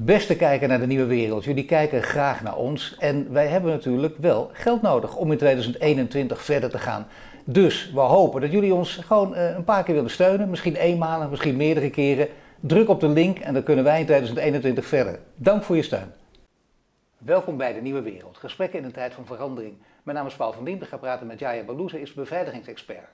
Beste kijker naar de nieuwe wereld, jullie kijken graag naar ons en wij hebben natuurlijk wel geld nodig om in 2021 verder te gaan. Dus we hopen dat jullie ons gewoon eh, een paar keer willen steunen, misschien eenmalig, misschien meerdere keren. Druk op de link en dan kunnen wij in 2021 verder. Dank voor je steun. Welkom bij de nieuwe wereld, gesprekken in een tijd van verandering. Mijn naam is Paul van Dien, ik ga praten met Jaya Balouze, is beveiligingsexpert.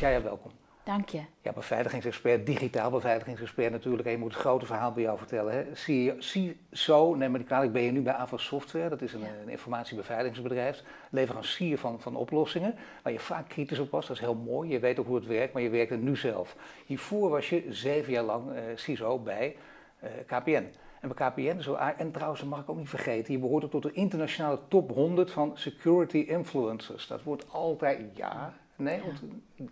Ja, ja, welkom. Dank je. Ja, beveiligingsexpert, digitaal beveiligingsexpert natuurlijk. En je moet het grote verhaal bij jou vertellen. Hè? CISO, neem maar kwalijk, ben je nu bij AVA Software. Dat is een, een informatiebeveiligingsbedrijf. Leverancier van, van oplossingen. Waar je vaak kritisch op was. Dat is heel mooi. Je weet ook hoe het werkt, maar je werkt het nu zelf. Hiervoor was je zeven jaar lang uh, CISO bij uh, KPN. En bij KPN, zo, en trouwens, dat mag ik ook niet vergeten, je behoort ook tot de internationale top 100 van security influencers. Dat wordt altijd, ja, Nee, want,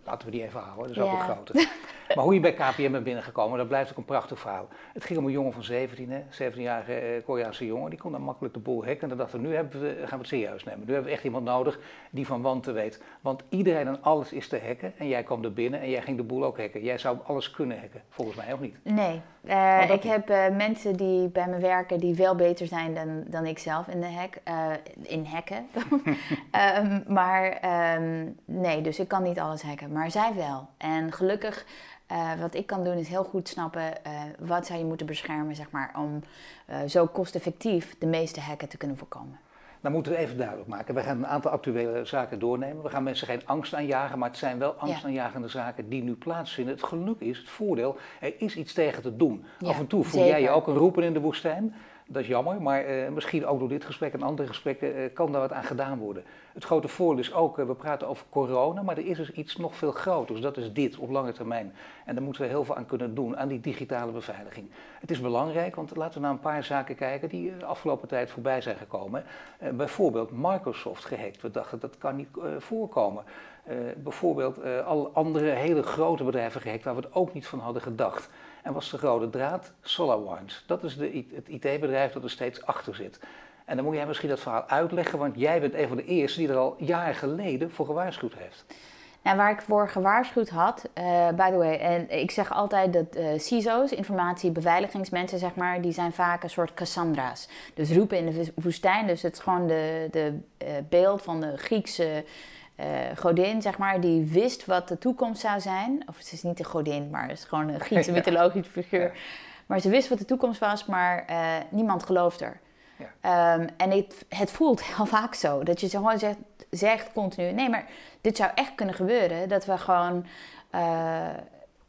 laten we die even houden, dat is ook een grote. Maar hoe je bij KPM bent binnengekomen, dat blijft ook een prachtig verhaal. Het ging om een jongen van 17, hè, 17-jarige eh, Koreaanse jongen, die kon dan makkelijk de boel hacken. En dan dachten we, nu hebben we, gaan we het serieus nemen. Nu hebben we echt iemand nodig die van wanten weet. Want iedereen en alles is te hacken en jij kwam er binnen en jij ging de boel ook hacken. Jij zou alles kunnen hacken, volgens mij ook niet. Nee, uh, ik heb uh, mensen die bij me werken die veel beter zijn dan, dan ik zelf in de hack, uh, in hacken. um, maar um, nee, dus ik kan niet alles hacken, maar zij wel. En gelukkig, uh, wat ik kan doen is heel goed snappen uh, wat zou je moeten beschermen, zeg maar, om uh, zo kosteffectief de meeste hacken te kunnen voorkomen. Dan moeten we even duidelijk maken. We gaan een aantal actuele zaken doornemen. We gaan mensen geen angst aanjagen, maar het zijn wel angstaanjagende ja. zaken die nu plaatsvinden. Het geluk is, het voordeel, er is iets tegen te doen. Ja, Af en toe voel jij je ook een roepen in de woestijn. Dat is jammer, maar uh, misschien ook door dit gesprek en andere gesprekken uh, kan daar wat aan gedaan worden. Het grote voordeel is ook, uh, we praten over corona, maar er is dus iets nog veel groters. Dat is dit op lange termijn. En daar moeten we heel veel aan kunnen doen, aan die digitale beveiliging. Het is belangrijk, want laten we naar een paar zaken kijken die de afgelopen tijd voorbij zijn gekomen. bijvoorbeeld Microsoft gehackt. We dachten dat kan niet voorkomen. bijvoorbeeld alle andere hele grote bedrijven gehackt waar we het ook niet van hadden gedacht. En was de rode draad SolarWinds. Dat is de, het IT-bedrijf dat er steeds achter zit. En dan moet jij misschien dat verhaal uitleggen, want jij bent een van de eerste die er al jaren geleden voor gewaarschuwd heeft. Nou, waar ik voor gewaarschuwd had, uh, by the way, en ik zeg altijd dat uh, CISO's, informatiebeveiligingsmensen, zeg maar, die zijn vaak een soort Cassandra's. Dus roepen in de woestijn, dus het is gewoon de, de uh, beeld van de Griekse uh, godin, zeg maar, die wist wat de toekomst zou zijn. Of het is niet een godin, maar het is gewoon een Griekse mythologische figuur. Ja. Maar ze wist wat de toekomst was, maar uh, niemand gelooft er. Ja. Um, en het, het, voelt heel vaak zo. Dat je gewoon zegt, zegt continu, nee, maar dit zou echt kunnen gebeuren. Dat we gewoon... Uh,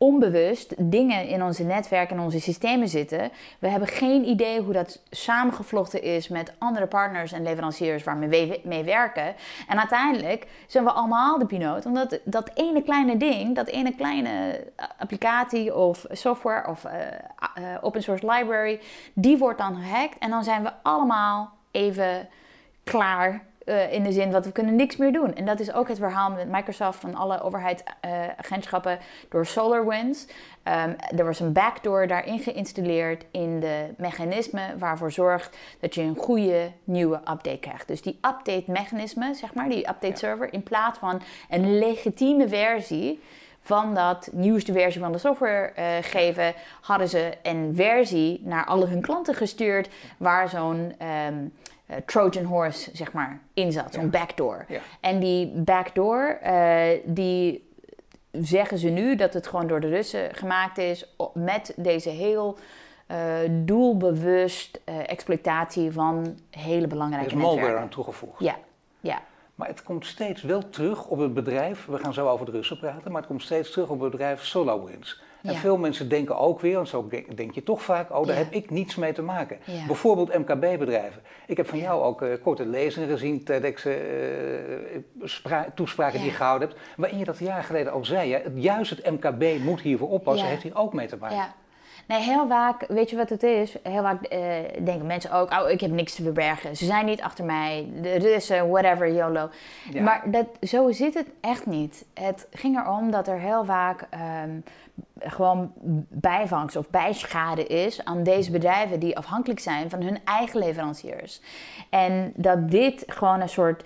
onbewust dingen in onze netwerken en onze systemen zitten. We hebben geen idee hoe dat samengevlochten is met andere partners en leveranciers waar we mee werken. En uiteindelijk zijn we allemaal de piloot, omdat dat ene kleine ding, dat ene kleine applicatie of software of uh, uh, open source library, die wordt dan gehackt en dan zijn we allemaal even klaar uh, in de zin dat we kunnen niks meer doen. En dat is ook het verhaal met Microsoft van alle overheidsagentschappen uh, door SolarWinds. Um, er was een backdoor daarin geïnstalleerd in de mechanisme waarvoor zorgt dat je een goede nieuwe update krijgt. Dus die update mechanisme, zeg maar, die update server, in plaats van een legitieme versie van dat nieuwste versie van de software uh, geven, hadden ze een versie naar alle hun klanten gestuurd waar zo'n um, uh, Trojan horse, zeg maar, in zat. Zo'n backdoor. Ja. En die backdoor, uh, die zeggen ze nu dat het gewoon door de Russen gemaakt is met deze heel uh, doelbewust exploitatie van hele belangrijke Er is malware aan toegevoegd. Ja, ja. Maar het komt steeds wel terug op het bedrijf, we gaan zo over de Russen praten, maar het komt steeds terug op het bedrijf SolarWinds. En ja. veel mensen denken ook weer, want zo denk je toch vaak, oh, daar ja. heb ik niets mee te maken. Ja. Bijvoorbeeld MKB-bedrijven. Ik heb van jou ook uh, korte lezingen gezien, TEDx uh, toespraken die je gehouden hebt, waarin je dat een jaar geleden al zei. Hè? Juist het MKB moet hiervoor oppassen, heeft hier ook mee te maken. Nee, heel vaak, weet je wat het is? Heel vaak uh, denken mensen ook, oh, ik heb niks te verbergen. Ze zijn niet achter mij, de Russen, whatever, YOLO. Ja. Maar dat, zo zit het echt niet. Het ging erom dat er heel vaak um, gewoon bijvangst of bijschade is aan deze bedrijven die afhankelijk zijn van hun eigen leveranciers. En dat dit gewoon een soort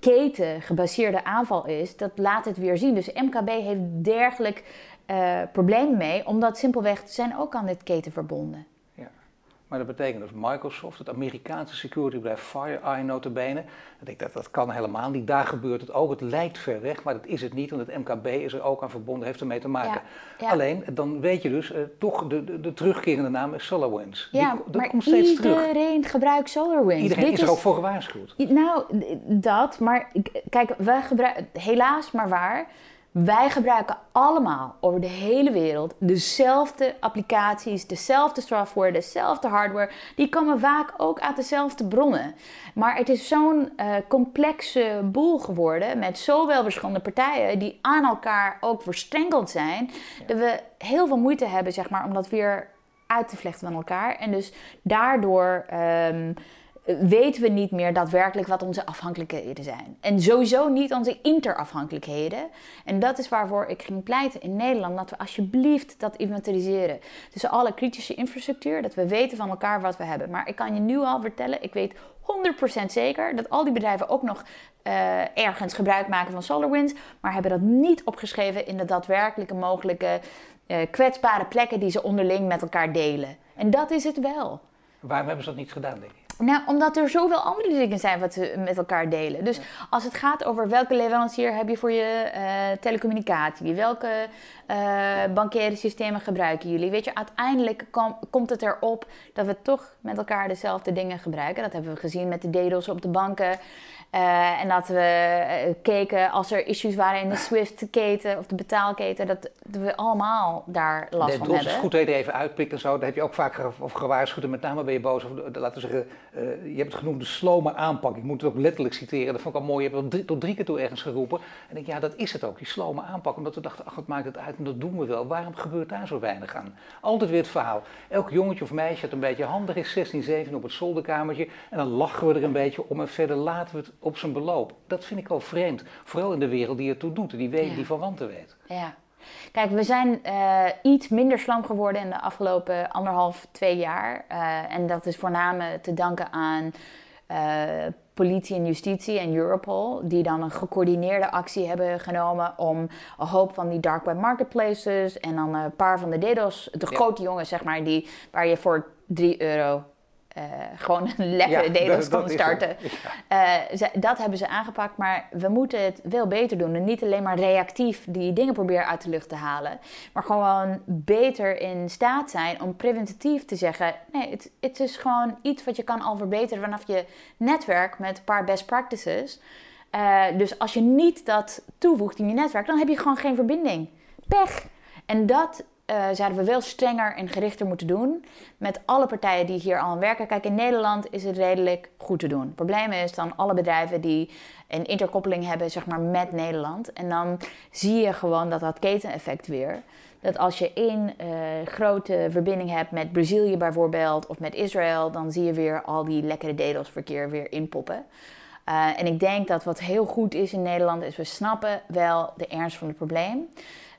keten gebaseerde aanval is, dat laat het weer zien. Dus MKB heeft dergelijk uh, problemen mee, omdat simpelweg zijn ook aan dit keten verbonden. Maar dat betekent dus Microsoft, het Amerikaanse securitybedrijf FireEye notabene. Ik denk dat dat kan helemaal niet. Daar gebeurt het ook. Het lijkt ver weg, maar dat is het niet. Want het MKB is er ook aan verbonden, heeft ermee te maken. Alleen, dan weet je dus, uh, toch de, de, de, terugkerende naam is SolarWinds. Ja, Die, maar komt steeds iedereen gebruikt SolarWinds. Iedereen is er ook voor gewaarschuwd. Nou, dat, maar kijk, wij gebruiken, helaas maar waar wij gebruiken allemaal over de hele wereld dezelfde applicaties, dezelfde software, dezelfde hardware. Die komen vaak ook uit dezelfde bronnen. Maar het is zo'n uh, complexe boel geworden met zoveel verschillende partijen die aan elkaar ook verstrengeld zijn, dat we heel veel moeite hebben zeg maar, om dat weer uit te vlechten van elkaar. En dus daardoor. Um, weten we niet meer daadwerkelijk wat onze afhankelijkheden zijn. En sowieso niet onze interafhankelijkheden. En dat is waarvoor ik ging pleiten in Nederland, dat we alsjeblieft dat inventariseren. Dus alle kritische infrastructuur, dat we weten van elkaar wat we hebben. Maar ik kan je nu al vertellen, ik weet 100% zeker dat al die bedrijven ook nog uh, ergens gebruik maken van SolarWinds, maar hebben dat niet opgeschreven in de daadwerkelijke mogelijke uh, kwetsbare plekken die ze onderling met elkaar delen. En dat is het wel. Waarom hebben ze dat niet gedaan, denk ik? Nou, omdat er zoveel andere dingen zijn wat we met elkaar delen. Dus als het gaat over welke leverancier heb je voor je uh, telecommunicatie, welke uh, bankaire systemen gebruiken jullie, weet je, uiteindelijk komt het erop dat we toch met elkaar dezelfde dingen gebruiken. Dat hebben we gezien met de DDoS op de banken. Uh, en dat we uh, keken als er issues waren in de Swift-keten of de betaalketen, dat, we allemaal daar last van hebben. Het is goed dat je er even uitpikt en zo. Daar heb je ook vaak of gewaarschuwd en met name ben je boos. Of, laten we zeggen, uh, je hebt het genoemd de slome aanpak. Ik moet het ook letterlijk citeren. Dat vond ik al mooi. Je hebt het drie, tot drie keer toe ergens geroepen. En ik denk, ja, dat is het ook, die slome aanpak. Omdat we dachten, ach, wat maakt het uit en dat doen we wel. Waarom gebeurt daar zo weinig aan? Altijd weer het verhaal. Elk jongetje of meisje dat een beetje handig is, 16, 17 op het zolderkamertje. En dan lachen we er een beetje om en verder laten we het op zijn beloop. Dat vind ik wel vreemd. Vooral in de wereld die ertoe doet, die weet, ja. die verwanten weet. Ja. Kijk, we zijn uh, iets minder slam geworden in de afgelopen anderhalf, twee jaar. Uh, en dat is voornamelijk te danken aan uh, politie en justitie en Europol, die dan een gecoördineerde actie hebben genomen om een hoop van die dark web marketplaces en dan een paar van de DDoS, de grote jongens zeg maar, die, waar je voor 3 euro uh, gewoon een lekkere ja, kon starten. Ja. Uh, dat hebben ze aangepakt, maar we moeten het veel beter doen. En niet alleen maar reactief die dingen proberen uit de lucht te halen, maar gewoon beter in staat zijn om preventief te zeggen: nee, het, het is gewoon iets wat je kan al verbeteren vanaf je netwerk met een paar best practices. Uh, dus als je niet dat toevoegt in je netwerk, dan heb je gewoon geen verbinding. Pech. En dat uh, zouden we veel strenger en gerichter moeten doen met alle partijen die hier al aan werken. Kijk, in Nederland is het redelijk goed te doen. Het probleem is dan alle bedrijven die een interkoppeling hebben zeg maar, met Nederland. En dan zie je gewoon dat dat keteneffect weer. Dat als je één uh, grote verbinding hebt met Brazilië bijvoorbeeld of met Israël, dan zie je weer al die lekkere DDoS-verkeer weer inpoppen. Uh, en ik denk dat wat heel goed is in Nederland is we snappen wel de ernst van het probleem.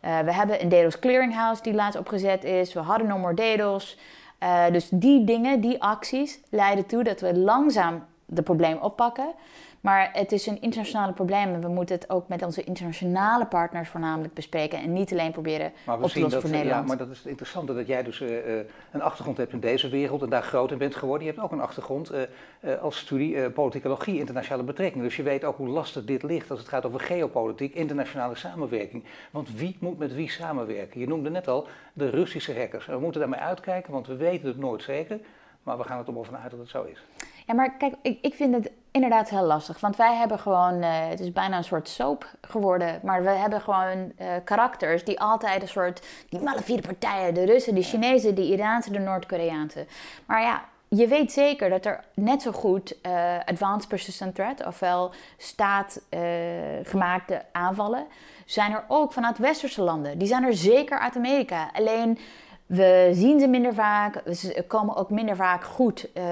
Uh, we hebben een DDoS Clearinghouse die laatst opgezet is. We hadden No More DDoS. Uh, dus die dingen, die acties leiden toe dat we langzaam de probleem oppakken. Maar het is een internationale probleem en we moeten het ook met onze internationale partners voornamelijk bespreken en niet alleen proberen op te lossen voor Nederland. Ja, maar dat is het interessante dat jij dus uh, een achtergrond hebt in deze wereld en daar groot in bent geworden. Je hebt ook een achtergrond uh, als studie politicologie, internationale betrekkingen. Dus je weet ook hoe lastig dit ligt als het gaat over geopolitiek, internationale samenwerking. Want wie moet met wie samenwerken? Je noemde net al de Russische hackers. we moeten daarmee uitkijken, want we weten het nooit zeker. Maar we gaan het er vanuit dat het zo is. Ja, maar kijk, ik, ik vind het inderdaad heel lastig. Want wij hebben gewoon, uh, het is bijna een soort soap geworden. Maar we hebben gewoon uh, karakters die altijd een soort, die malafide partijen, de Russen, de Chinezen, de Iraanse, de Noord-Koreaanse. Maar ja, je weet zeker dat er net zo goed uh, advanced persistent threat, ofwel staatgemaakte aanvallen, zijn er ook vanuit westerse landen. Die zijn er zeker uit Amerika. Alleen we zien ze minder vaak, ze komen ook minder vaak goed uh,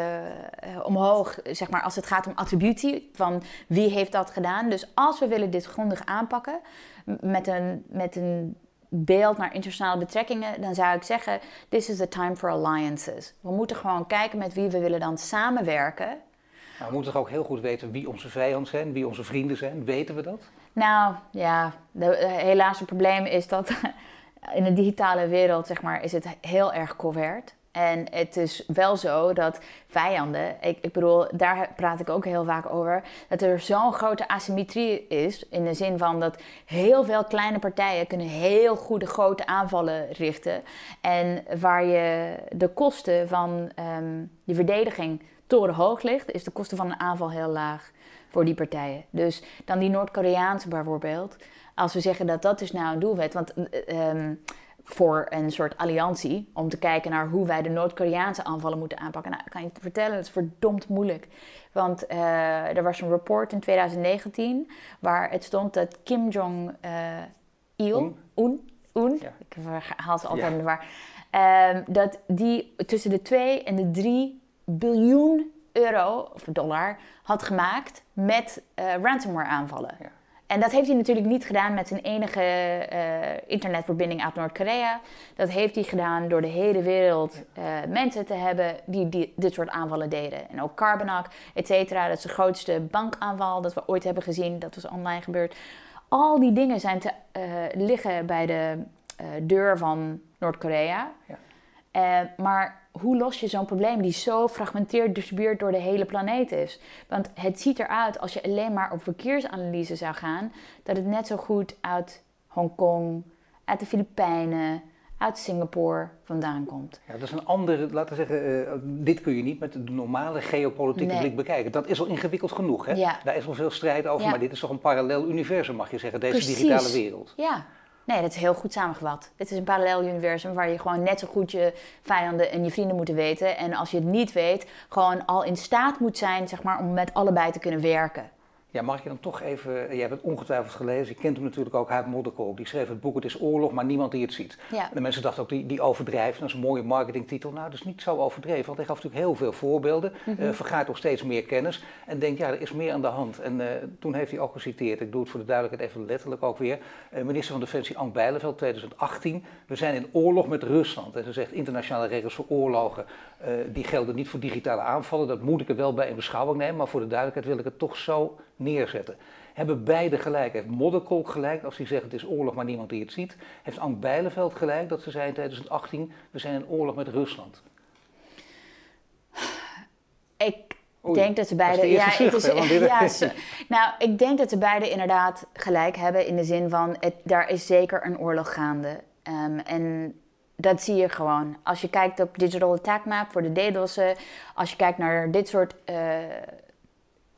omhoog, zeg maar, als het gaat om attributie, van wie heeft dat gedaan. Dus als we willen dit grondig aanpakken, met een, met een beeld naar internationale betrekkingen, dan zou ik zeggen, this is the time for alliances. We moeten gewoon kijken met wie we willen dan samenwerken Nou, we moeten toch ook heel goed weten wie onze vijanden zijn, wie onze vrienden zijn. Weten we dat? Nou ja, de, helaas het probleem is dat in de digitale wereld zeg maar, is het heel erg covert. En het is wel zo dat vijanden, ik, ik, bedoel, daar praat ik ook heel vaak over, dat er zo'n grote asymmetrie is. In de zin van dat heel veel kleine partijen kunnen heel goede grote aanvallen richten. En waar je de kosten van um, je verdediging torenhoog ligt, is de kosten van een aanval heel laag voor die partijen. Dus dan die Noord-Koreaanse bijvoorbeeld. Als we zeggen dat dat is nou een doelwet. Want um, voor een soort alliantie om te kijken naar hoe wij de Noord-Koreaanse aanvallen moeten aanpakken. Nou, kan je vertellen, het is verdomd moeilijk. Want uh, er was een report in 2019 waar het stond dat Kim Jong-il, uh, Un, ja. ik haal ze altijd ja. war, uh, dat die tussen de 2 en de 3 biljoen euro of dollar had gemaakt met ransomware aanvallen. Ja. En dat heeft hij natuurlijk niet gedaan met zijn enige uh, internetverbinding uit Noord-Korea. Dat heeft hij gedaan door de hele wereld uh, mensen te hebben die, die, dit soort aanvallen deden. En ook Carbonac, et cetera. Dat is de grootste bankaanval dat we ooit hebben gezien. Dat was online gebeurd. Al die dingen zijn te uh, liggen bij de deur van Noord-Korea. Ja. maar hoe los je zo'n probleem die zo fragmenteerd distribueerd door de hele planeet is? Want het ziet eruit als je alleen maar op verkeersanalyse zou gaan, dat het net zo goed uit Hongkong, uit de Filipijnen, uit Singapore vandaan komt. Ja, dat is een andere, laten we zeggen, uh, dit kun je niet met de normale geopolitieke blik bekijken. Dat is al ingewikkeld genoeg. Hè? Ja. Daar is al veel strijd over, maar dit is toch een parallel universum, mag je zeggen, deze Precies. digitale wereld. Ja, Nee, dat is heel goed samengevat. Het is een parallel universum waar je gewoon net zo goed je vijanden en je vrienden moeten weten. En als je het niet weet, gewoon al in staat moet zijn zeg maar, om met allebei te kunnen werken. Ja, mag ik je dan toch even, jij hebt het ongetwijfeld gelezen, je kent hem natuurlijk ook, Huip Modderkolk. Die schreef het boek Het is oorlog, maar niemand die het ziet. Ja. De mensen dachten ook, die, die overdrijft, dat is een mooie marketingtitel. Nou, dat is niet zo overdreven, want hij gaf natuurlijk heel veel voorbeelden, mm -hmm. uh, vergaart ook steeds meer kennis en denkt, ja, er is meer aan de hand. En uh, toen heeft hij ook geciteerd, ik doe het voor de duidelijkheid even letterlijk ook weer, uh, minister van Defensie Ank Bijleveld, 2018, we zijn in oorlog met Rusland. En ze zegt, internationale regels voor oorlogen, die gelden niet voor digitale aanvallen, dat moet ik er wel bij in beschouwing nemen, maar voor de duidelijkheid wil ik het toch zo neerzetten. Hebben beide gelijk. Heeft Modderkolk gelijk als hij zegt het is oorlog, maar niemand die het ziet. Heeft Ank Bijleveld gelijk dat ze zei in 2018 we zijn in oorlog met Rusland. Ik denk dat ze beide. ja, het is, ja, nou, ik denk dat ze beide inderdaad gelijk hebben in de zin van het, daar is zeker een oorlog gaande. Um, en dat zie je gewoon. Als je kijkt op Digital Attack Map voor de DDoS'en, als je kijkt naar dit soort uh,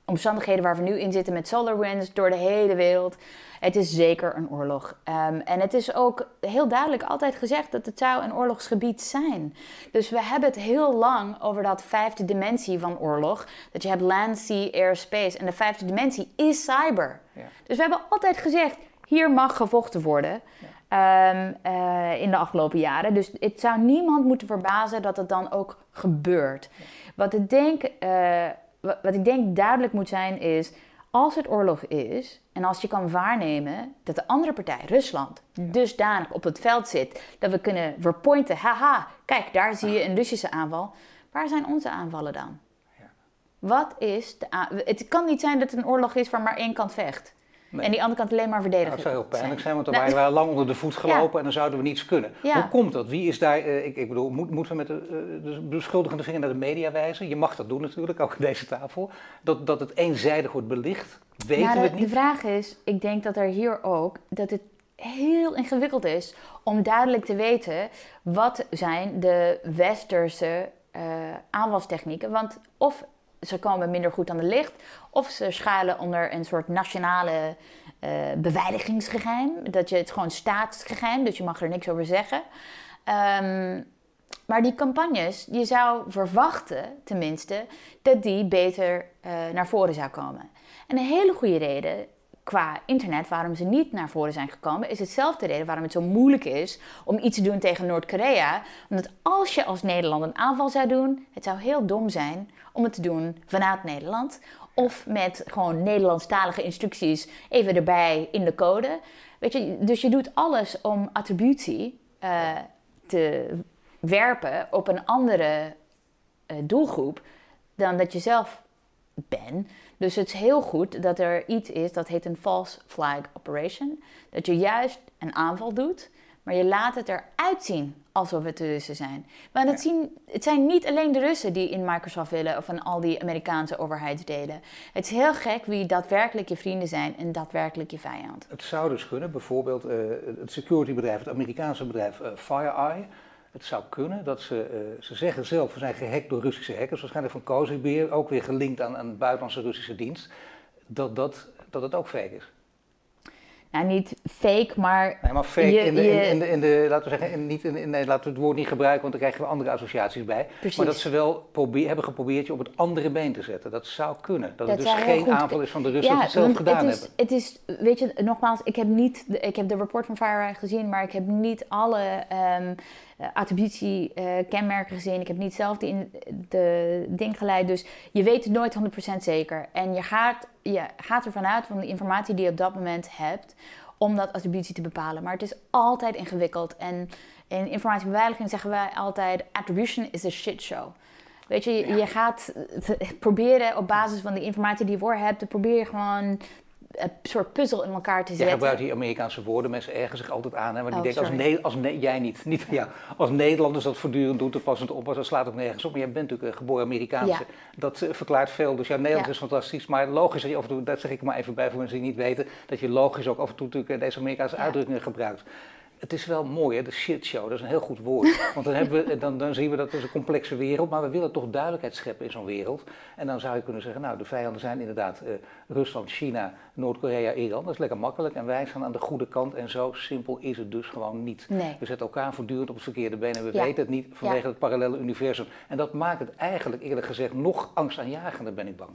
omstandigheden waar we nu in zitten met SolarWinds door de hele wereld. Het is zeker een oorlog. Um, en het is ook heel duidelijk altijd gezegd dat het zou een oorlogsgebied zijn. Dus we hebben het heel lang over dat vijfde dimensie van oorlog. Dat je hebt land, sea, air, space. En de vijfde dimensie is cyber. Ja. Dus we hebben altijd gezegd, hier mag gevochten worden. Ja. Um, uh, in de afgelopen jaren. Dus het zou niemand moeten verbazen dat het dan ook gebeurt. Ja. Wat ik denk... Uh, wat ik denk duidelijk moet zijn is, als het oorlog is en als je kan waarnemen dat de andere partij, Rusland, dusdanig op het veld zit dat we kunnen verpointen, haha, kijk, daar zie je een Russische aanval. Waar zijn onze aanvallen dan? Wat is de Het kan niet zijn dat het een oorlog is waar maar één kant vecht. En die andere kant alleen maar verdedigen. dat zou heel pijnlijk zijn, want dan waren we lang onder de voet gelopen en dan zouden we niets kunnen. Hoe komt dat? Wie is daar, uh, ik, ik, bedoel, moet, moeten we met de, uh, de beschuldigende vinger naar de media wijzen? Je mag dat doen natuurlijk, ook aan deze tafel. Dat, dat het eenzijdig wordt belicht, weten ja, we het niet. De vraag is, ik denk dat er hier ook, dat het heel ingewikkeld is om duidelijk te weten wat zijn de westerse uh, aanvalstechnieken. Want of ze komen minder goed aan de licht. Of ze schuilen onder een soort nationale uh, beveiligingsgeheim. Dat je het gewoon staatsgeheim, dus je mag er niks over zeggen. Um, maar die campagnes, je zou verwachten, tenminste, dat die beter uh, naar voren zou komen. En een hele goede reden qua internet waarom ze niet naar voren zijn gekomen, is hetzelfde reden waarom het zo moeilijk is om iets te doen tegen Noord-Korea. Omdat als je als Nederland een aanval zou doen, het zou heel dom zijn om het te doen vanuit Nederland. Of met gewoon Nederlandstalige instructies even erbij in de code. Weet je, dus je doet alles om attributie uh, te werpen op een andere uh, doelgroep dan dat je zelf ben. Dus het is heel goed dat er iets is dat heet een false flag operation. Dat je juist een aanval doet, maar je laat het eruit zien alsof het de Russen zijn. Maar dat zien, het zijn niet alleen de Russen die in Microsoft willen of van al die Amerikaanse overheidsdelen. Het is heel gek wie daadwerkelijk je vrienden zijn en daadwerkelijk je vijand. Het zou dus kunnen, bijvoorbeeld uh, het securitybedrijf, het Amerikaanse bedrijf uh, FireEye. Het zou kunnen dat ze, uh, ze zeggen zelf, we zijn gehackt door Russische hackers, waarschijnlijk van Kozibeer, ook weer gelinkt aan een buitenlandse Russische dienst, dat, dat, dat het ook fake is nou niet fake, maar. Nee, maar fake in, de, in, de, in, de, laten we zeggen, niet in, in, nee, laten we het woord niet gebruiken, want dan krijgen we andere associaties bij. Precies. Maar dat ze wel probeer, hebben geprobeerd je op het andere been te zetten. Dat zou kunnen. Dat, het dus geen aanval is van de Russen ja, het zelf gedaan het is, hebben. Het is, weet je, nogmaals, ik heb niet, ik heb de report van FireEye gezien, maar ik heb niet alle. Um, uh, attributie-kenmerken gezien. Ik heb niet zelf die in de ding geleid. Dus je weet het nooit 100% zeker. En je gaat, je gaat ervan uit van de informatie die je op dat moment hebt. om dat attributie te bepalen. Maar het is altijd ingewikkeld. En in informatiebeveiliging zeggen wij altijd: attribution is a shit show. Weet je, je, gaat proberen op basis van de informatie die je voor hebt, te proberen gewoon soort puzzel in elkaar te zetten. Je gebruikt die Amerikaanse woorden, mensen ergen zich altijd aan. Hè, maar die oh, denken, als, ne als ne jij niet, niet ja, als Nederlanders dat voortdurend doen, toepassend op, dat slaat ook nergens op. Maar jij bent natuurlijk een geboren Amerikaanse. Dat uh, verklaart veel. Dus ja, Nederlands is fantastisch. Maar logisch dat je af en toe, dat zeg ik maar even bij voor mensen die niet weten, dat je logisch ook af en toe natuurlijk eh, deze Amerikaanse uitdrukkingen gebruikt het is wel mooi, hè, de shitshow, dat is een heel goed woord. Want dan, hebben we, dan, dan zien we dat het is een complexe wereld, maar we willen toch duidelijkheid scheppen in zo'n wereld. En dan zou je kunnen zeggen, nou, de vijanden zijn inderdaad uh, Rusland, China, Noord-Korea, Iran. Dat is lekker makkelijk en wij staan aan de goede kant en zo simpel is het dus gewoon niet. We zetten elkaar voortdurend op het verkeerde been en we weten het niet vanwege het parallele universum. En dat maakt het eigenlijk eerlijk gezegd nog angstaanjagender, ben ik bang.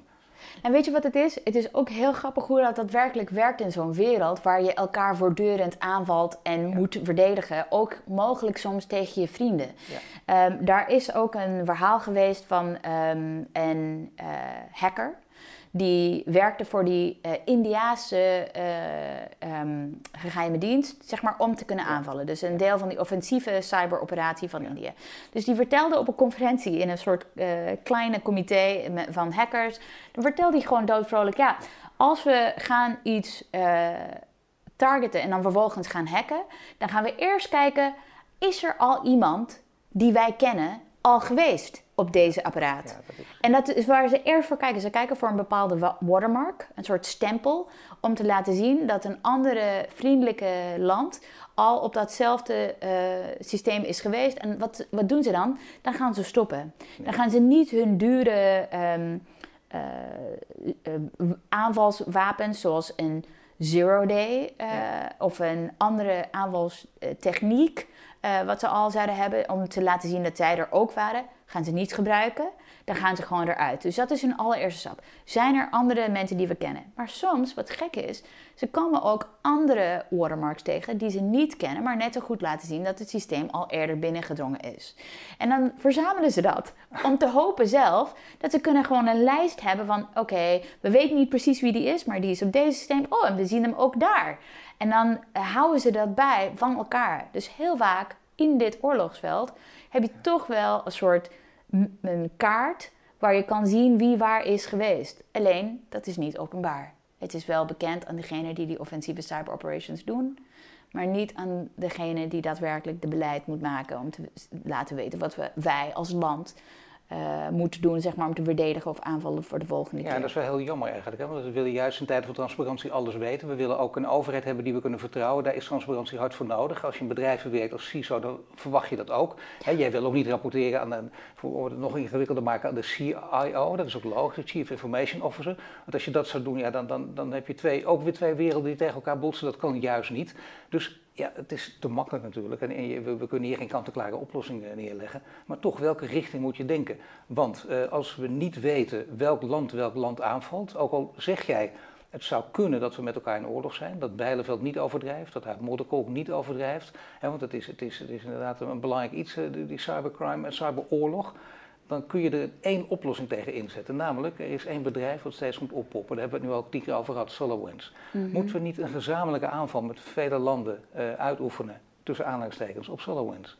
En weet je wat het is? Het is ook heel grappig hoe dat daadwerkelijk werkt in zo'n wereld waar je elkaar voortdurend aanvalt en moet verdedigen. Ook mogelijk soms tegen je vrienden. Ja. Um, daar is ook een verhaal geweest van um, een uh, hacker die werkte voor die uh, Indiaanse uh, um, geheime dienst, zeg maar, om te kunnen aanvallen. Dus een deel van die offensieve cyberoperatie van India. Dus die vertelde op een conferentie in een soort uh, kleine comité van hackers, dan vertelde hij gewoon doodvrolijk, ja, als we gaan iets targeten en dan vervolgens gaan hacken, dan gaan we eerst kijken, is er al iemand die wij kennen al geweest op deze apparaat. En dat is waar ze eerst voor kijken. Ze kijken voor een bepaalde watermark, een soort stempel, om te laten zien dat een andere vriendelijke land al op datzelfde uh, systeem is geweest. En wat, wat doen ze dan? Dan gaan ze stoppen. Dan gaan ze niet hun dure um, uh, uh, aanvalswapens, zoals een zero day of een andere aanvalstechniek uh, wat ze al zouden hebben, om te laten zien dat zij er ook waren, gaan ze niet gebruiken. Dan gaan ze gewoon eruit. Dus dat is hun allereerste stap. Zijn er andere mensen die we kennen? Maar soms, wat gek is, ze komen ook andere watermarks tegen die ze niet kennen, maar net zo goed laten zien dat het systeem al eerder binnengedrongen is. En dan verzamelen ze dat om te hopen zelf dat ze kunnen gewoon een lijst hebben van: oké, we weten niet precies wie die is, maar die is op deze systeem. Oh, en we zien hem ook daar. En dan eh, houden ze dat bij van elkaar. Dus heel vaak in dit oorlogsveld heb je toch wel een soort een kaart waar je kan zien wie waar is geweest. Alleen, dat is niet openbaar. Het is wel bekend aan degene die die offensieve cyber operations doen, maar niet aan degene die daadwerkelijk de beleid moet maken om te laten weten wat we, wij als land uh, moeten doen zeg maar, om te verdedigen of aanvallen voor de volgende ja, keer. Ja, dat is wel heel jammer eigenlijk. Hè? Want we willen juist in tijden van transparantie alles weten. We willen ook een overheid hebben die we kunnen vertrouwen. Daar is transparantie hard voor nodig. Als je in bedrijven werkt als CISO, dan verwacht je dat ook. Hè, jij wil ook niet rapporteren aan een, voor het nog ingewikkelder maken, aan de CIO. Dat is ook logisch, Chief Information Officer. Want als je dat zou doen, ja, dan, dan, dan heb je twee, ook weer twee werelden die tegen elkaar botsen. Dat kan juist niet. Dus ja, het is te makkelijk natuurlijk en, we, kunnen hier geen kant-en-klare oplossing eh, neerleggen. Maar toch, welke richting moet je denken? Want uh, als we niet weten welk land welk land aanvalt, ook al zeg jij het zou kunnen dat we met elkaar in oorlog zijn, dat Bijleveld niet overdrijft, dat hij Modderkolk niet overdrijft. Hè, want het is, het, is, het is inderdaad een belangrijk iets, die, die cybercrime en cyberoorlog dan kun je er één oplossing tegen inzetten. Namelijk, er is één bedrijf wat steeds moet oppoppen. Daar hebben we het nu ook tien keer over gehad, SolarWinds. Mm Moeten we niet een gezamenlijke aanval met vele landen uh, uitoefenen, tussen aanhalingstekens, op SolarWinds?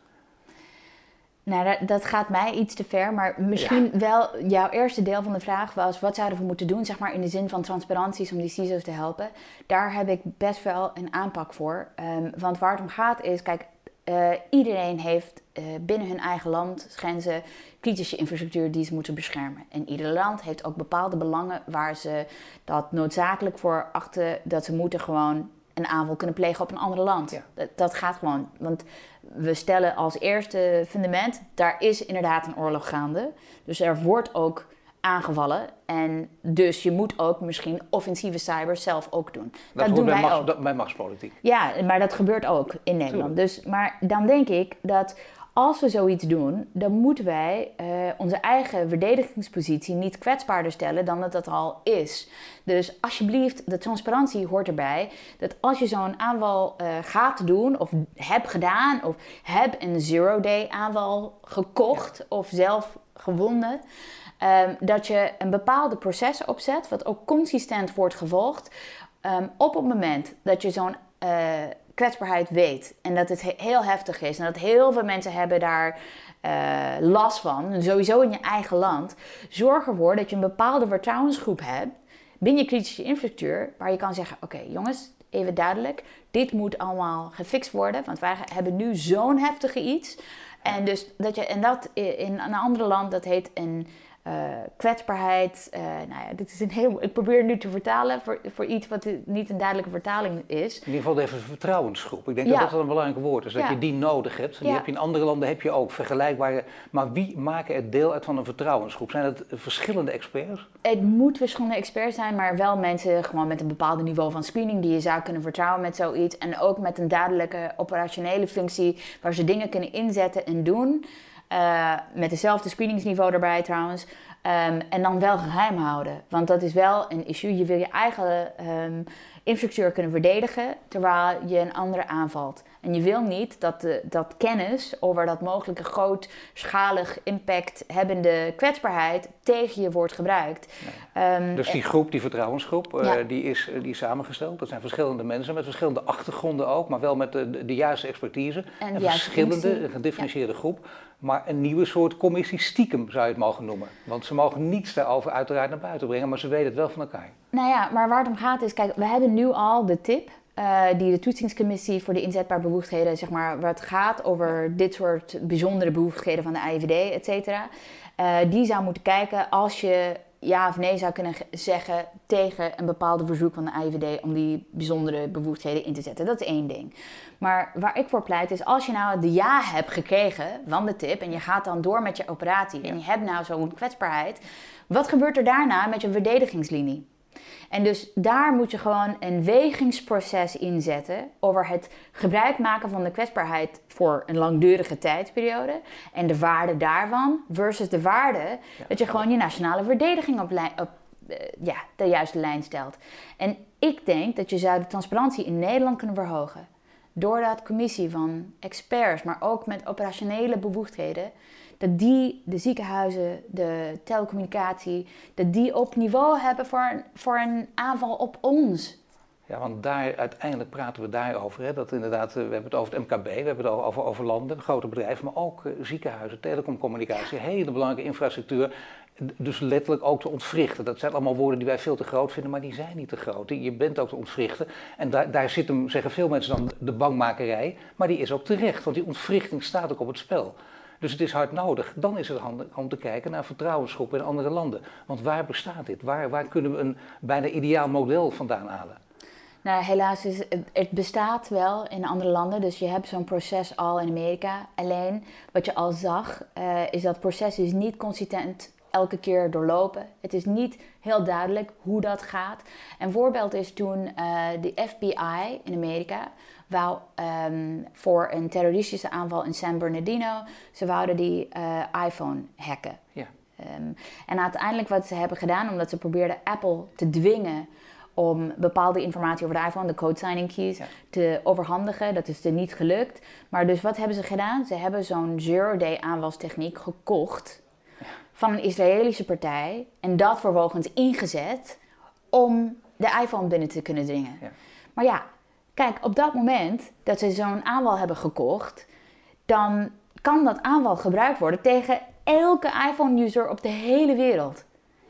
Nou, dat, dat, gaat mij iets te ver, maar misschien wel jouw eerste deel van de vraag was: wat zouden we moeten doen, zeg maar in de zin van transparanties om die CISO's te helpen? Daar heb ik best wel een aanpak voor. Um, want waar het om gaat is, kijk, uh, iedereen heeft uh, binnen hun eigen land grenzen kritische infrastructuur die ze moeten beschermen. En ieder land heeft ook bepaalde belangen waar ze dat noodzakelijk voor achten dat ze moeten gewoon een aanval kunnen plegen op een ander land. Dat, dat, gaat gewoon. Want we stellen als eerste fundament, daar is inderdaad een oorlog gaande. Dus er wordt ook aangevallen. En dus je moet ook misschien offensieve cyber zelf ook doen. Dat, dat doen wij ook. Dat, bij machtspolitiek. Ja, maar dat gebeurt ook in Nederland. Dus, maar dan denk ik dat als we zoiets doen, dan moeten wij uh, onze eigen verdedigingspositie niet kwetsbaarder stellen dan dat dat al is. Dus alsjeblieft, de transparantie hoort erbij. Dat als je zo'n aanval uh, gaat doen, of hebt gedaan, of heb een zero-day aanval gekocht of zelf gewonnen. Um, dat je een bepaalde proces opzet, wat ook consistent wordt gevolgd. Um, op het moment dat je zo'n uh, kwetsbaarheid weet en dat het heel heftig is en dat heel veel mensen hebben daar uh, last van, sowieso in je eigen land, zorg ervoor dat je een bepaalde vertrouwensgroep hebt binnen je kritische infrastructuur, waar je kan zeggen: Oké, jongens, even duidelijk, dit moet allemaal gefixt worden, want wij hebben nu zo'n heftige iets. En, dus dat je, en dat in een ander land, dat heet een uh, kwetsbaarheid. Uh, nou ja, dit is een heel, ik probeer nu te vertalen voor, voor iets wat niet een duidelijke vertaling is. In ieder geval even een vertrouwensgroep. Ik denk dat dat een belangrijk woord is, dat je die nodig hebt. Die heb je in andere landen heb je ook vergelijkbare. Maar wie maken het deel uit van een vertrouwensgroep? Zijn het verschillende experts? Het moet verschillende experts zijn, maar wel mensen gewoon met een bepaald niveau van screening die je zou kunnen vertrouwen met zoiets. En ook met een duidelijke operationele functie waar ze dingen kunnen inzetten en doen. Uh, met dezelfde screeningsniveau erbij trouwens. Um, en dan wel geheim houden. Want dat is wel een issue. Je wil je eigen um, infrastructuur kunnen verdedigen terwijl je een andere aanvalt. En je wil niet dat de, dat kennis over dat mogelijke grootschalig impact hebbende kwetsbaarheid tegen je wordt gebruikt. Um, dus die groep, die vertrouwensgroep, uh, die, is, die is samengesteld. Dat zijn verschillende mensen met verschillende achtergronden ook, maar wel met de, de, juiste expertise. En, en verschillende, een gedifferentieerde ja. groep maar een nieuwe soort commissie stiekem zou je het mogen noemen. Want ze mogen niets daarover uiteraard naar buiten brengen, maar ze weten het wel van elkaar. Nou ja, maar waar het om gaat is, kijk, we hebben nu al de tip uh, die de toetsingscommissie voor de inzetbare bevoegdheden, zeg maar, waar het gaat over dit soort bijzondere bevoegdheden van de AIVD, et cetera. Uh, die zou moeten kijken als je ja of nee zou kunnen zeggen tegen een bepaalde verzoek van de AIVD om die bijzondere bevoegdheden in te zetten. Dat is één ding. Maar waar ik voor pleit is, als je nou de ja hebt gekregen van de tip en je gaat dan door met je operatie en je hebt nou zo'n kwetsbaarheid, wat gebeurt er daarna met je verdedigingslinie? En dus daar moet je gewoon een wegingsproces inzetten over het gebruik maken van de kwetsbaarheid voor een langdurige tijdsperiode en de waarde daarvan versus de waarde dat je gewoon je nationale verdediging op, op uh, ja, de juiste lijn stelt. En ik denk dat je zou de transparantie in Nederland kunnen verhogen door dat commissie van experts, maar ook met operationele bevoegdheden, dat die de ziekenhuizen, de telecommunicatie, dat die op niveau hebben voor een, voor een aanval op ons. Ja, want daar uiteindelijk praten we daarover. Hè, dat inderdaad, eh, we hebben het over het MKB, we hebben het over, over landen, grote bedrijven, maar ook uh, ziekenhuizen, telecomcommunicatie, hele belangrijke infrastructuur. Dus letterlijk ook te ontwrichten. Dat zijn allemaal woorden die wij veel te groot vinden, maar die zijn niet te groot. Je bent ook te ontwrichten. En daar, daar zit hem, zeggen veel mensen dan, de bangmakerij. Maar die is ook terecht, want die ontwrichting staat ook op het spel. Dus het is hard nodig. Dan is het handig om te kijken naar vertrouwensgroepen in andere landen. Want waar bestaat dit? Waar, waar kunnen we een bijna ideaal model vandaan halen? Nou, helaas is het, bestaat wel in andere landen. Dus je hebt zo'n proces al in Amerika. Alleen wat je al zag, uh, is dat proces is niet consistent elke keer doorlopen. Het is niet heel duidelijk hoe dat gaat. Een voorbeeld is toen uh, de FBI in Amerika wou um, voor een terroristische aanval in San Bernardino, ze wouden die uh, iPhone hacken. Ja. Um, en uiteindelijk wat ze hebben gedaan, omdat ze probeerden Apple te dwingen om bepaalde informatie over de iPhone, de code signing keys, te overhandigen. Dat is er niet gelukt. Maar dus wat hebben ze gedaan? Ze hebben zo'n zero-day aanvalstechniek gekocht van een Israëlische partij en dat vervolgens ingezet om de iPhone binnen te kunnen dringen. Ja. Maar ja, kijk, op dat moment dat ze zo'n aanval hebben gekocht, dan kan dat aanval gebruikt worden tegen elke iPhone-user op de hele wereld.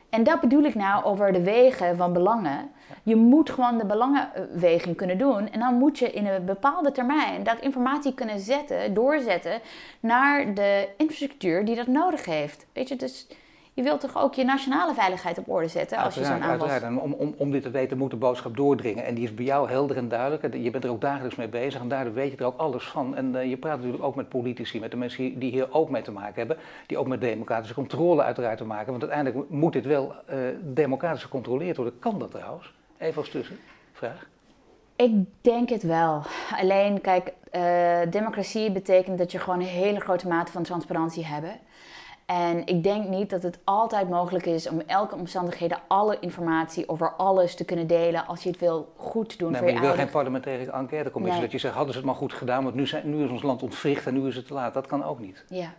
En dat bedoel ik nou over de wegen van belangen. Je moet gewoon de belangenweging kunnen doen. En dan moet je in een bepaalde termijn dat informatie kunnen zetten, doorzetten naar de infrastructuur die dat nodig heeft. Weet je, dus je wilt toch ook je nationale veiligheid op orde zetten als je zo'n aanval... Uiteraard, en om, om, om dit te weten moet de boodschap doordringen. En die is bij jou helder en duidelijk. Je bent er ook dagelijks mee bezig en daardoor weet je er ook alles van. En uh, je praat natuurlijk ook met politici, met de mensen die hier ook mee te maken hebben. Die ook met democratische controle uiteraard te maken. Want uiteindelijk moet dit wel uh, democratisch gecontroleerd worden. Kan dat trouwens? Even als tussenvraag. Ik denk het wel. Alleen, kijk, uh, democratie betekent dat je gewoon een hele grote mate van transparantie hebt. En ik denk niet dat het altijd mogelijk is om elke omstandigheden alle informatie over alles te kunnen delen als je het wil goed doen nee, voor maar je wil geen parlementaire enquêtecommissie. Nee. Dat je zegt, hadden ze het maar goed gedaan, want nu, zijn, nu is ons land ontwricht en nu is het te laat. Dat kan ook niet. Ja.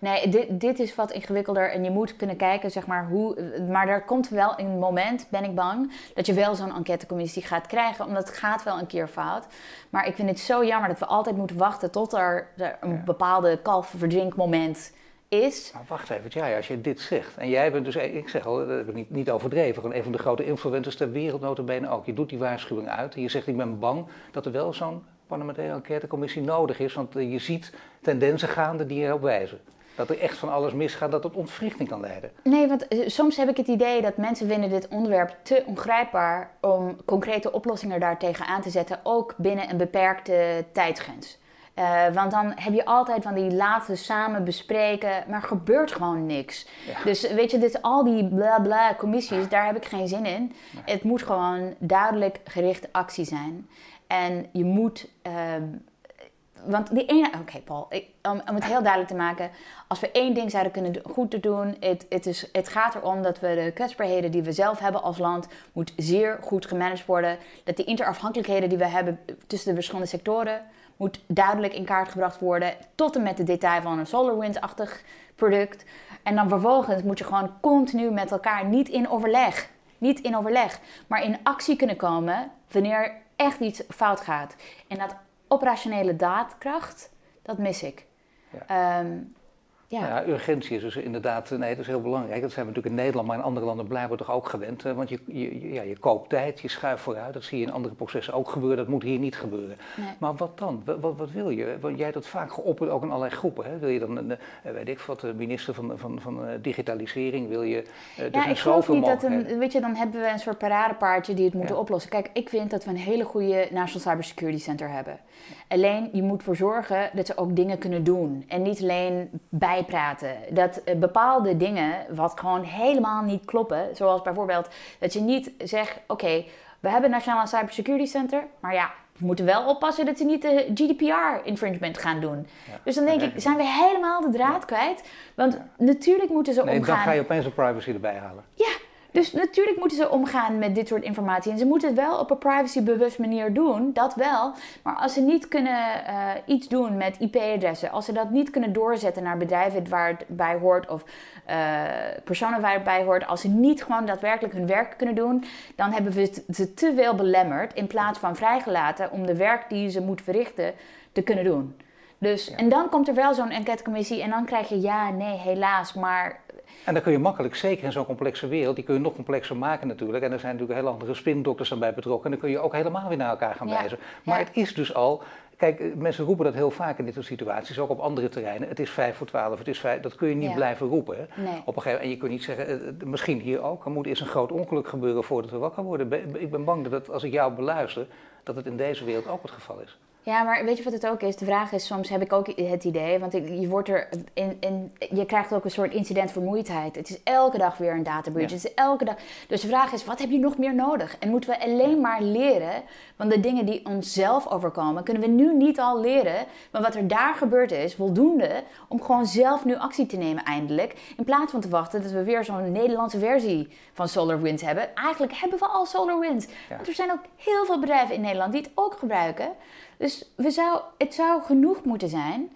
Nee, dit, dit is wat ingewikkelder en je moet kunnen kijken, zeg maar, hoe... Maar er komt wel een moment, ben ik bang, dat je wel zo'n enquêtecommissie gaat krijgen, omdat het gaat wel een keer fout. Maar ik vind het zo jammer dat we altijd moeten wachten tot er, er een ja. bepaalde kalfverdrinkmoment is. Maar wacht even, ja, als je dit zegt. En jij bent dus, ik zeg al, dat heb ik niet, niet overdreven, gewoon een van de grote influencers ter wereld notabene ook. Je doet die waarschuwing uit en je zegt, ik ben bang dat er wel zo'n parlementaire enquêtecommissie nodig is. Want je ziet tendensen gaande die erop wijzen. Dat er echt van alles misgaat, dat het ontwrichting kan leiden. Nee, want soms heb ik het idee dat mensen vinden dit onderwerp te ongrijpbaar om concrete oplossingen daartegen aan te zetten, ook binnen een beperkte tijdsgrens. Uh, want dan heb je altijd van die laten samen bespreken, maar gebeurt gewoon niks. Ja. Dus weet je, dit, al die bla bla commissies, daar heb ik geen zin in. Het moet gewoon duidelijk gerichte actie zijn. En je moet. Um, want die ene. Oké, Paul, om, het heel duidelijk te maken. Als we één ding zouden kunnen goed te doen. Het, het, is, het gaat erom dat we de kwetsbaarheden die we zelf hebben als land. moet zeer goed gemanaged worden. Dat die interafhankelijkheden die we hebben tussen de verschillende sectoren moet duidelijk in kaart gebracht worden. Tot en met de detail van een SolarWinds-achtig product. En dan vervolgens moet je gewoon continu met elkaar, niet in overleg, niet in overleg, maar in actie kunnen komen wanneer echt iets fout gaat. En dat operationele daadkracht, dat mis ik. Ja. Um, ja. ja. urgentie is dus inderdaad, nee, dat is heel belangrijk. Dat zijn we natuurlijk in Nederland, maar in andere landen blijven we toch ook gewend. Want je, je, ja, je koopt tijd, je schuift vooruit. Dat zie je in andere processen ook gebeuren. Dat moet hier niet gebeuren. Nee. Maar wat dan? Wat, wat, wil je? Want jij hebt dat vaak geopperd, ook in allerlei groepen. Hè? Wil je dan, een, weet ik wat, de minister van, van, van digitalisering? Wil je, uh, ja, ik geloof niet dat een, weet je, dan hebben we een soort paradepaardje die het moeten ja. oplossen. Kijk, ik vind dat we een hele goede National Cybersecurity Center hebben. Alleen, je moet ervoor zorgen dat ze ook dingen kunnen doen. En niet alleen bijpraten. Dat uh, bepaalde dingen, wat gewoon helemaal niet kloppen. Zoals bijvoorbeeld dat je niet zegt, oké, we hebben een Nationaal Cybersecurity Center. Maar ja, we moeten wel oppassen dat ze niet de GDPR-infringement gaan doen. Ja. Dus dan denk ik, zijn we helemaal de draad ja. kwijt? Want natuurlijk moeten ze nee, omgaan... dan ga je opeens de privacy erbij halen. Ja, dus natuurlijk moeten ze omgaan met dit soort informatie. En ze moeten het wel op een privacybewust manier doen, dat wel. Maar als ze niet kunnen uh, iets doen met IP-adressen, als ze dat niet kunnen doorzetten naar bedrijven waar het bij hoort of uh, personen waar het bij hoort, als ze niet gewoon daadwerkelijk hun werk kunnen doen, dan hebben we ze te veel belemmerd in plaats van vrijgelaten om de werk die ze moeten verrichten te kunnen doen. Dus, ja. En dan komt er wel zo'n enquêtecommissie en dan krijg je ja, nee, helaas, maar en dan kun je makkelijk, zeker in zo'n complexe wereld, die kun je nog complexer maken natuurlijk. En er zijn natuurlijk heel andere spindokters aan bij betrokken. En dan kun je ook helemaal weer naar elkaar gaan ja. wijzen. Maar ja. het is dus al, kijk, mensen roepen dat heel vaak in dit soort situaties, ook op andere terreinen. Het is vijf voor twaalf, het is vijf, dat kun je niet ja. blijven roepen. Hè? Nee. Op een gegeven, en je kunt niet zeggen, misschien hier ook, er moet eerst een groot ongeluk gebeuren voordat we wakker worden. Ik ben bang dat het, als ik jou beluister, dat het in deze wereld ook het geval is. Ja, maar weet je wat het ook is? De vraag is, soms heb ik ook het idee, want je wordt er in, in, je krijgt ook een soort incidentvermoeidheid. Het is elke dag weer een data breach. Ja. Het is elke dag. Dus de vraag is, wat heb je nog meer nodig? En moeten we alleen maar leren van de dingen die ons zelf overkomen? Kunnen we nu niet al leren van wat er daar gebeurd is, voldoende om gewoon zelf nu actie te nemen eindelijk, in plaats van te wachten dat we weer zo'n Nederlandse versie van SolarWinds hebben. Eigenlijk hebben we al SolarWinds. Ja. Want er zijn ook heel veel bedrijven in Nederland die het ook gebruiken. Dus we zou, het zou genoeg moeten zijn.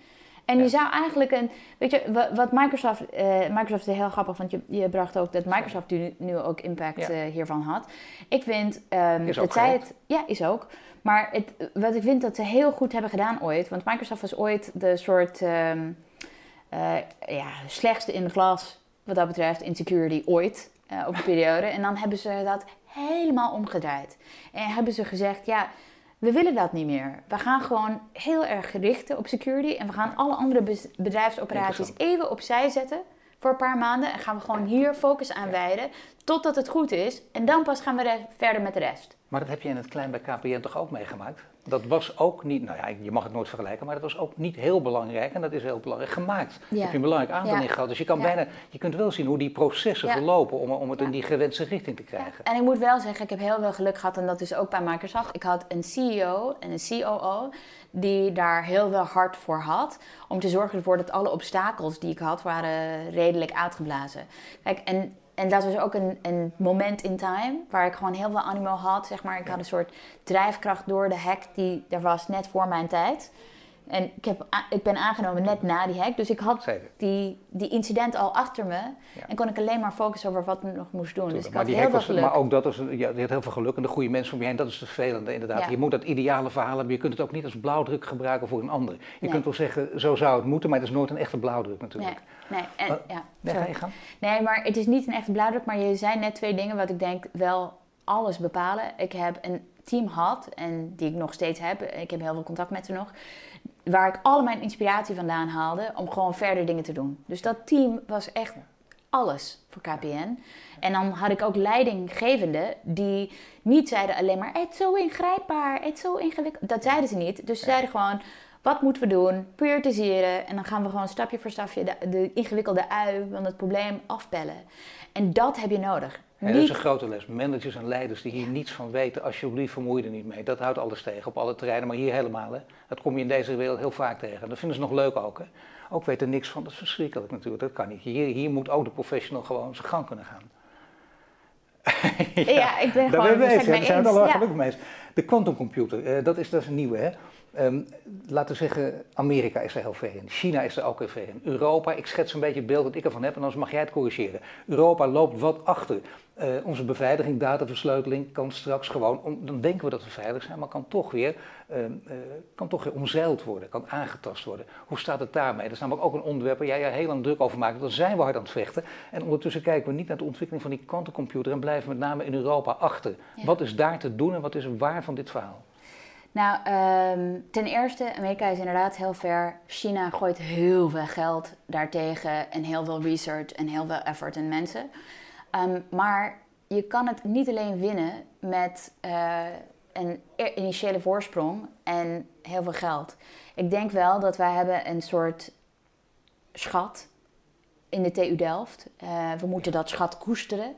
En je zou eigenlijk een, weet je, wat Microsoft, uh, Microsoft is heel grappig, want je, je bracht ook dat Microsoft nu, nu ook impact uh, hiervan had. Ik vind um, dat zij het, ja, is ook. Maar het, wat ik vind dat ze heel goed hebben gedaan ooit, want Microsoft was ooit de soort um, uh, ja, slechtste in de klas wat dat betreft in security ooit op een periode. En dan hebben ze dat helemaal omgedraaid. En hebben ze gezegd, ja, we willen dat niet meer. We gaan gewoon heel erg richten op security en we gaan alle andere bedrijfsoperaties even opzij zetten voor een paar maanden en gaan we gewoon hier focus aan wijden totdat het goed is en dan pas gaan we verder met de rest. Maar dat heb je in het klein bij KPN toch ook meegemaakt? Dat was ook niet, nou ja, je mag het nooit vergelijken, maar dat was ook niet heel belangrijk en dat is heel belangrijk gemaakt. Ja. heb je een belangrijk aantal in gehad. Dus je kan bijna, je kunt wel zien hoe die processen verlopen om, om het in die gewenste richting te krijgen. En ik moet wel zeggen, ik heb heel veel geluk gehad en dat is ook bij Microsoft. Ik had een CEO en een COO die daar heel veel hard voor had. Om te zorgen ervoor dat alle obstakels die ik had, waren redelijk uitgeblazen. Kijk, en en dat was ook een, een moment in time waar ik gewoon heel veel animo had. Zeg maar. Ik had een soort drijfkracht door de hack die er was net voor mijn tijd. En ik, heb, ik ben aangenomen net na die hack. Dus ik had die, die incident al achter me. En kon ik alleen maar focussen over wat ik nog moest doen. Dus ik had heel veel geluk. Maar ook dat is, ja, je had heel veel geluk. En de goede mensen om je heen, dat is het vervelende inderdaad. Je moet dat ideale verhaal hebben. Je kunt het ook niet als blauwdruk gebruiken voor een ander. Je kunt wel zeggen, zo zou het moeten. Maar het is nooit een echte blauwdruk natuurlijk. Nee, nee. En, ja, nee, ga je gaan? Nee, maar het is niet een echte blauwdruk. Maar je zei net twee dingen wat ik denk wel alles bepalen. Ik heb een team had en die ik nog steeds heb. Ik heb heel veel contact met ze nog waar ik al mijn inspiratie vandaan haalde om gewoon verder dingen te doen. Dus dat team was echt alles voor KPN. En dan had ik ook leidinggevenden die niet zeiden alleen maar: het is zo ingrijpbaar, het is zo ingewikkeld. Dat zeiden ze niet. Dus ze zeiden gewoon: wat moeten we doen? Prioritiseren. En dan gaan we gewoon stapje voor stapje de, de ingewikkelde ui van het probleem afpellen. En dat heb je nodig. En dat is een grote les. Managers en leiders die hier niets van weten, alsjeblieft vermoei er niet mee. Dat houdt alles tegen op alle terreinen, maar hier helemaal. Hè. Dat kom je in deze wereld heel vaak tegen. Dat vinden ze nog leuk ook. Hè. Ook weten niks van, dat is verschrikkelijk natuurlijk. Dat kan niet. Hier, hier moet ook de professional gewoon zijn gang kunnen gaan. ja, ja, ik ben gewoon daar zijn we al wel gelukkig mee eens. De quantumcomputer, uh, dat, is, dat is een nieuwe hè. Um, laten we zeggen, Amerika is er heel ver in. China is er ook heel ver in. Europa, ik schets een beetje het beeld dat ik ervan heb en anders mag jij het corrigeren. Europa loopt wat achter. Uh, onze beveiliging, dataversleuteling kan straks gewoon, om, dan denken we dat we veilig zijn, maar kan toch weer, uh, uh, kan toch weer omzeild worden, kan aangetast worden. Hoe staat het daarmee? Dat is namelijk ook een onderwerp waar jij ja, heel lang druk over maakt. Daar zijn we hard aan het vechten. En ondertussen kijken we niet naar de ontwikkeling van die kwantumcomputer en blijven met name in Europa achter. Ja. Wat is daar te doen en wat is waar van dit verhaal? Nou, um, ten eerste, Amerika is inderdaad heel ver. China gooit heel veel geld daartegen en heel veel research en heel veel effort en mensen. Um, maar je kan het niet alleen winnen met uh, een initiële voorsprong en heel veel geld. Ik denk wel dat wij hebben een soort schat in de TU Delft. Uh, we moeten dat schat koesteren.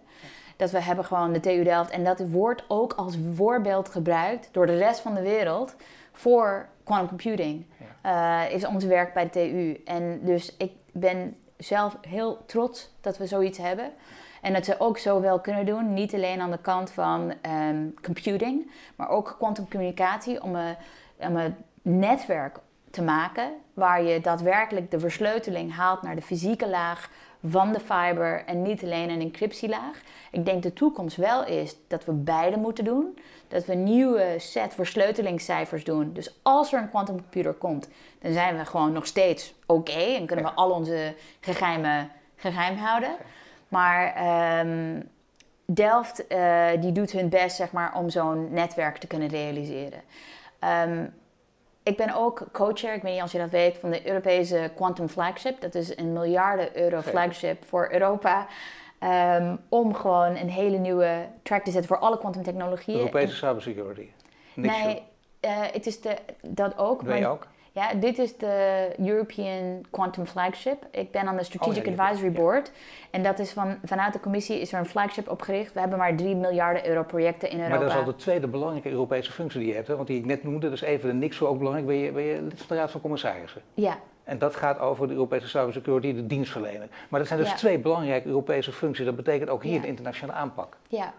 Dat we hebben gewoon de TU Delft. En dat wordt ook als voorbeeld gebruikt door de rest van de wereld voor quantum computing. Ja. Uh, is ons werk bij de TU. En dus ik ben zelf heel trots dat we zoiets hebben. En dat ze ook zo wel kunnen doen. Niet alleen aan de kant van um, computing, maar ook quantumcommunicatie. Om een, om een netwerk te maken waar je daadwerkelijk de versleuteling haalt naar de fysieke laag van de fiber en niet alleen een encryptielaag. Ik denk de toekomst wel is dat we beide moeten doen. Dat we een nieuwe set versleutelingscijfers doen. Dus als er een quantumcomputer komt, dan zijn we gewoon nog steeds oké en kunnen we al onze geheimen geheim houden. Maar um, Delft uh, die doet hun best zeg maar, om zo'n netwerk te kunnen realiseren. Um, ik ben ook coacher, ik weet niet als je dat weet, van de Europese Quantum Flagship. Dat is een miljarden euro flagship voor Europa. Um, om gewoon een hele nieuwe track te zetten voor alle quantumtechnologieën. Europese cybersecurity. Niks nee, uh, het is de, dat ook. Ben je ook? Ja, dit is de European Quantum Flagship. Ik ben aan de Strategic oh, Advisory Board. En dat is van, vanuit de commissie is er een flagship opgericht. We hebben maar 3 miljarden euro projecten in Europa. Maar dat is al de tweede belangrijke Europese functie die je hebt. Hè? Want die ik net noemde, dus even de niks voor ook belangrijk. Ben je, ben je lid van de Raad van Commissarissen? Ja. En dat gaat over de Europese cybersecurity, de dienstverlener. Maar dat zijn dus twee belangrijke Europese functies. Dat betekent ook hier de internationale aanpak. Ja,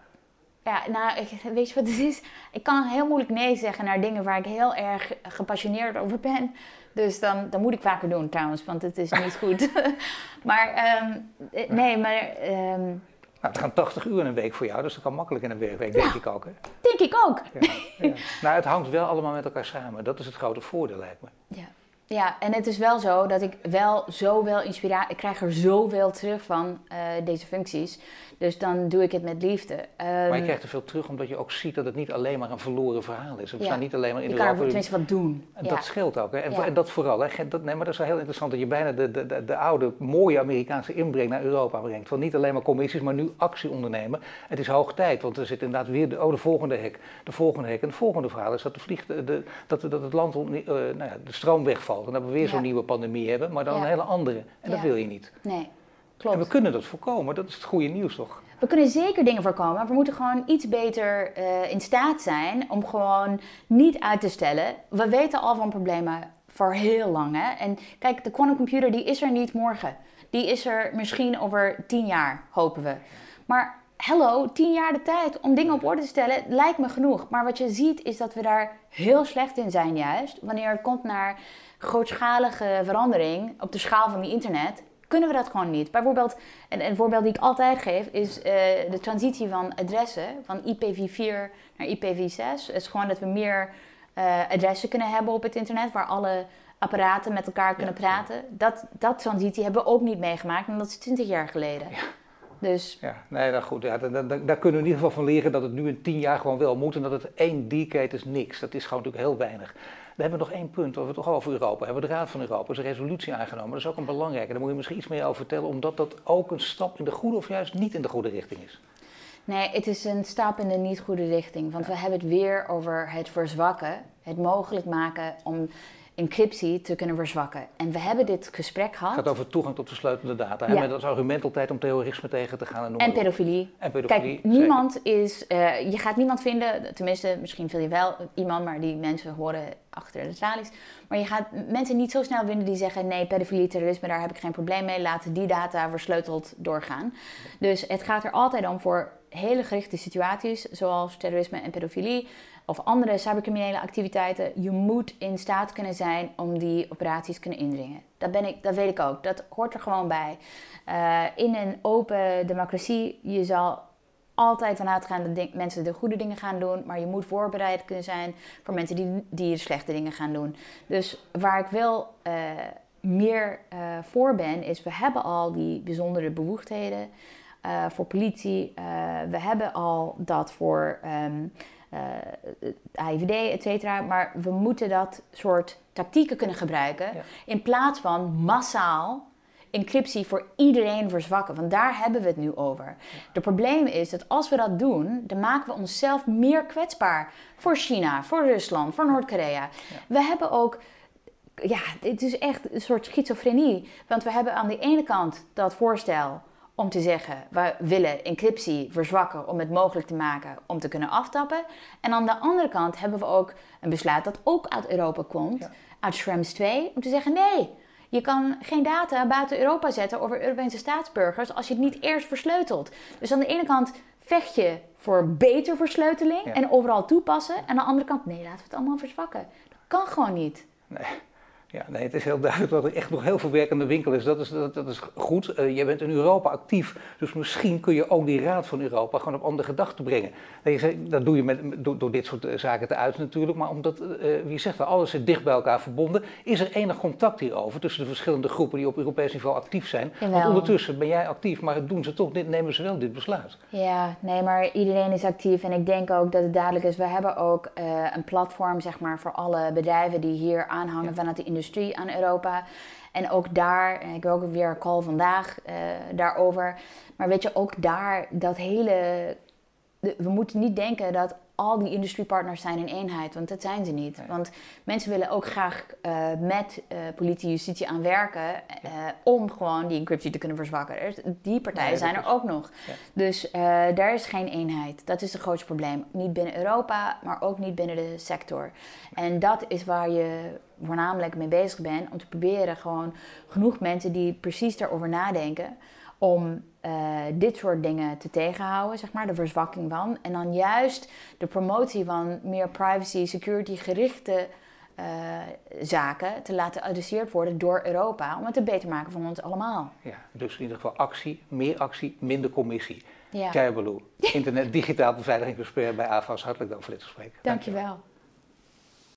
Ja, nou, weet je wat het is? Ik kan heel moeilijk nee zeggen naar dingen waar ik heel erg gepassioneerd over ben. Dus dan, dan moet ik vaker doen trouwens, want het is niet goed. maar ehm, eh, nee, maar... Um, nou, het gaan 80 uur in een week voor jou, dus dat kan makkelijk in een werkweek, denk ik ook. Hè? Denk ik ook. Ja, ja. Nou, het hangt wel allemaal met elkaar samen. Dat is het grote voordeel, lijkt me. Ja. Ja, en het is wel zo dat ik wel zoveel inspiratie... Ik krijg er zoveel terug van, uh, deze functies. Dus dan doe ik het met liefde. Um, maar je ehm, krijgt er veel terug omdat je ook ziet dat het niet alleen maar een verloren verhaal is. We staan niet alleen maar in je de kan er tenminste wat doen. En dat scheelt ook. Hè? En, en, dat vooral. Hè? Dat, nee, maar dat is wel heel interessant dat je bijna de, de, de, de, oude, mooie Amerikaanse inbreng naar Europa brengt. Van niet alleen maar commissies, maar nu actie ondernemen. Het is hoog tijd, want er zit inderdaad weer de, oh, de volgende hek, de volgende hek. En het volgende verhaal is dat, de vlieg, de, dat, dat het land, uh, nou ja, de stroom wegvalt. En dat we weer zo'n nieuwe pandemie hebben, maar dan een hele andere. En dat wil je niet. Nee. Klopt. En we kunnen dat voorkomen, dat is het goede nieuws toch? We kunnen zeker dingen voorkomen, maar we moeten gewoon iets beter uh, in staat zijn om gewoon niet uit te stellen. We weten al van problemen voor heel lang. Hè? En kijk, de quantumcomputer die is er niet morgen. Die is er misschien over tien jaar, hopen we. Maar hello, tien jaar de tijd om dingen op orde te stellen lijkt me genoeg. Maar wat je ziet is dat we daar heel slecht in zijn juist. Wanneer het komt naar grootschalige verandering op de schaal van die internet kunnen we dat gewoon niet. Bijvoorbeeld, een, een voorbeeld die ik altijd geef, is uh, de transitie van adressen van IPv4 naar IPv6. Het is gewoon dat we meer uh, adressen kunnen hebben op het internet waar alle apparaten met elkaar kunnen praten. Dat, dat transitie hebben we ook niet meegemaakt en dat is 20 jaar geleden. Ja. Dus... Ja, nee, dat goed. Ja, daar, daar, daar, kunnen we in ieder geval van leren dat het nu in tien jaar gewoon wel moet en dat het één decade is niks. Dat is gewoon natuurlijk heel weinig. We hebben nog één punt, waar we toch over Europa hebben. De Raad van Europa is een resolutie aangenomen. Dat is ook een belangrijke. Daar moet je misschien iets meer over vertellen, omdat dat ook een stap in de goede of juist niet in de goede richting is. Nee, het is een stap in de niet goede richting. Want we hebben het weer over het verzwakken, het mogelijk maken om encryptie te kunnen verzwakken. En we hebben dit gesprek gehad. Het gaat over toegang tot versleutelde data. Ja. Met als argument altijd om terrorisme tegen te gaan. En, en pedofilie. En pedofilie. Kijk, niemand is. Uh, je gaat niemand vinden, tenminste, misschien vind je wel iemand, maar die mensen horen achter de tralies. Maar je gaat mensen niet zo snel vinden die zeggen: nee, pedofilie, terrorisme, daar heb ik geen probleem mee. Laten die data versleuteld doorgaan. Dus het gaat er altijd om voor hele gerichte situaties, zoals terrorisme en pedofilie of andere cybercriminele activiteiten, je moet in staat kunnen zijn om die operaties kunnen indringen. Dat, ben ik, dat weet ik ook. Dat hoort er gewoon bij. Uh, in een open democratie, je zal altijd van uitgaan dat mensen de goede dingen gaan doen, maar je moet voorbereid kunnen zijn voor mensen die, de slechte dingen gaan doen. Dus waar ik wel uh, meer uh, voor ben, is we hebben al die bijzondere bevoegdheden voor politie. we hebben al dat voor um, uh, eh, AIVD, et cetera. Maar we moeten dat soort tactieken kunnen gebruiken in plaats van massaal encryptie voor iedereen verzwakken. Want daar hebben we het nu over. Ja. De probleem is dat als we dat doen, dan maken we onszelf meer kwetsbaar voor China, voor Rusland, voor Noord-Korea. We hebben ook ja, het is echt een soort schizofrenie. Want we hebben aan de ene kant dat voorstel om te zeggen, we willen encryptie verzwakken om het mogelijk te maken om te kunnen aftappen. En aan de andere kant hebben we ook een besluit dat ook uit Europa komt, uit Schrems 2, om te zeggen nee, je kan geen data buiten Europa zetten over Europese staatsburgers als je het niet eerst versleutelt. Dus aan de ene kant vecht je voor beter versleuteling en overal toepassen. En aan de andere kant, nee, laten we het allemaal verzwakken. Dat kan gewoon niet. Nee. Ja, nee, het is heel duidelijk dat er echt nog heel veel werk aan de winkel is. Dat is, dat, dat is goed. Uh, je bent in Europa actief, dus misschien kun je ook die Raad van Europa gewoon op andere gedachten brengen. Dat doe je met, door, door dit soort eh, zaken te uiten natuurlijk, maar omdat, uh, wie zegt dat, alles zit dicht bij elkaar verbonden. Is er enig contact hierover tussen de verschillende groepen die op Europees niveau actief zijn? Want ondertussen ben jij actief, maar doen ze toch, dit, nemen ze wel dit besluit. Ja, nee, maar iedereen is actief en ik denk ook dat het duidelijk is. We hebben ook een platform, zeg maar, voor alle bedrijven die hier aanhangen vanuit de industrie aan Europa. En ook daar, ik heb ook weer een call vandaag uh, daarover. Maar weet je, ook daar, dat hele. we moeten niet denken dat al die industriepartners zijn in eenheid, want dat zijn ze niet. Want mensen willen ook graag uh, met uh, politie justitie aan werken om gewoon die encryptie te kunnen verzwakken. Die partijen zijn er ook nog. Dus daar is geen eenheid. Dat is het grootste probleem. Niet binnen Europa, maar ook niet binnen de sector. En dat is waar je voornamelijk mee bezig ben. Om te proberen gewoon genoeg mensen die precies daarover nadenken. Om dit soort dingen te tegenhouden, zeg maar, de verzwakking van. En dan juist de promotie van meer privacy, security gerichte zaken te laten adresseerd worden door Europa. Om het te beter maken voor ons allemaal. Ja, dus in ieder geval actie, meer actie, minder commissie. Ja. Internet Digitaal Beveiligingsexpert bij AFAS. Hartelijk dank voor dit gesprek. Dankjewel. Dankjewel.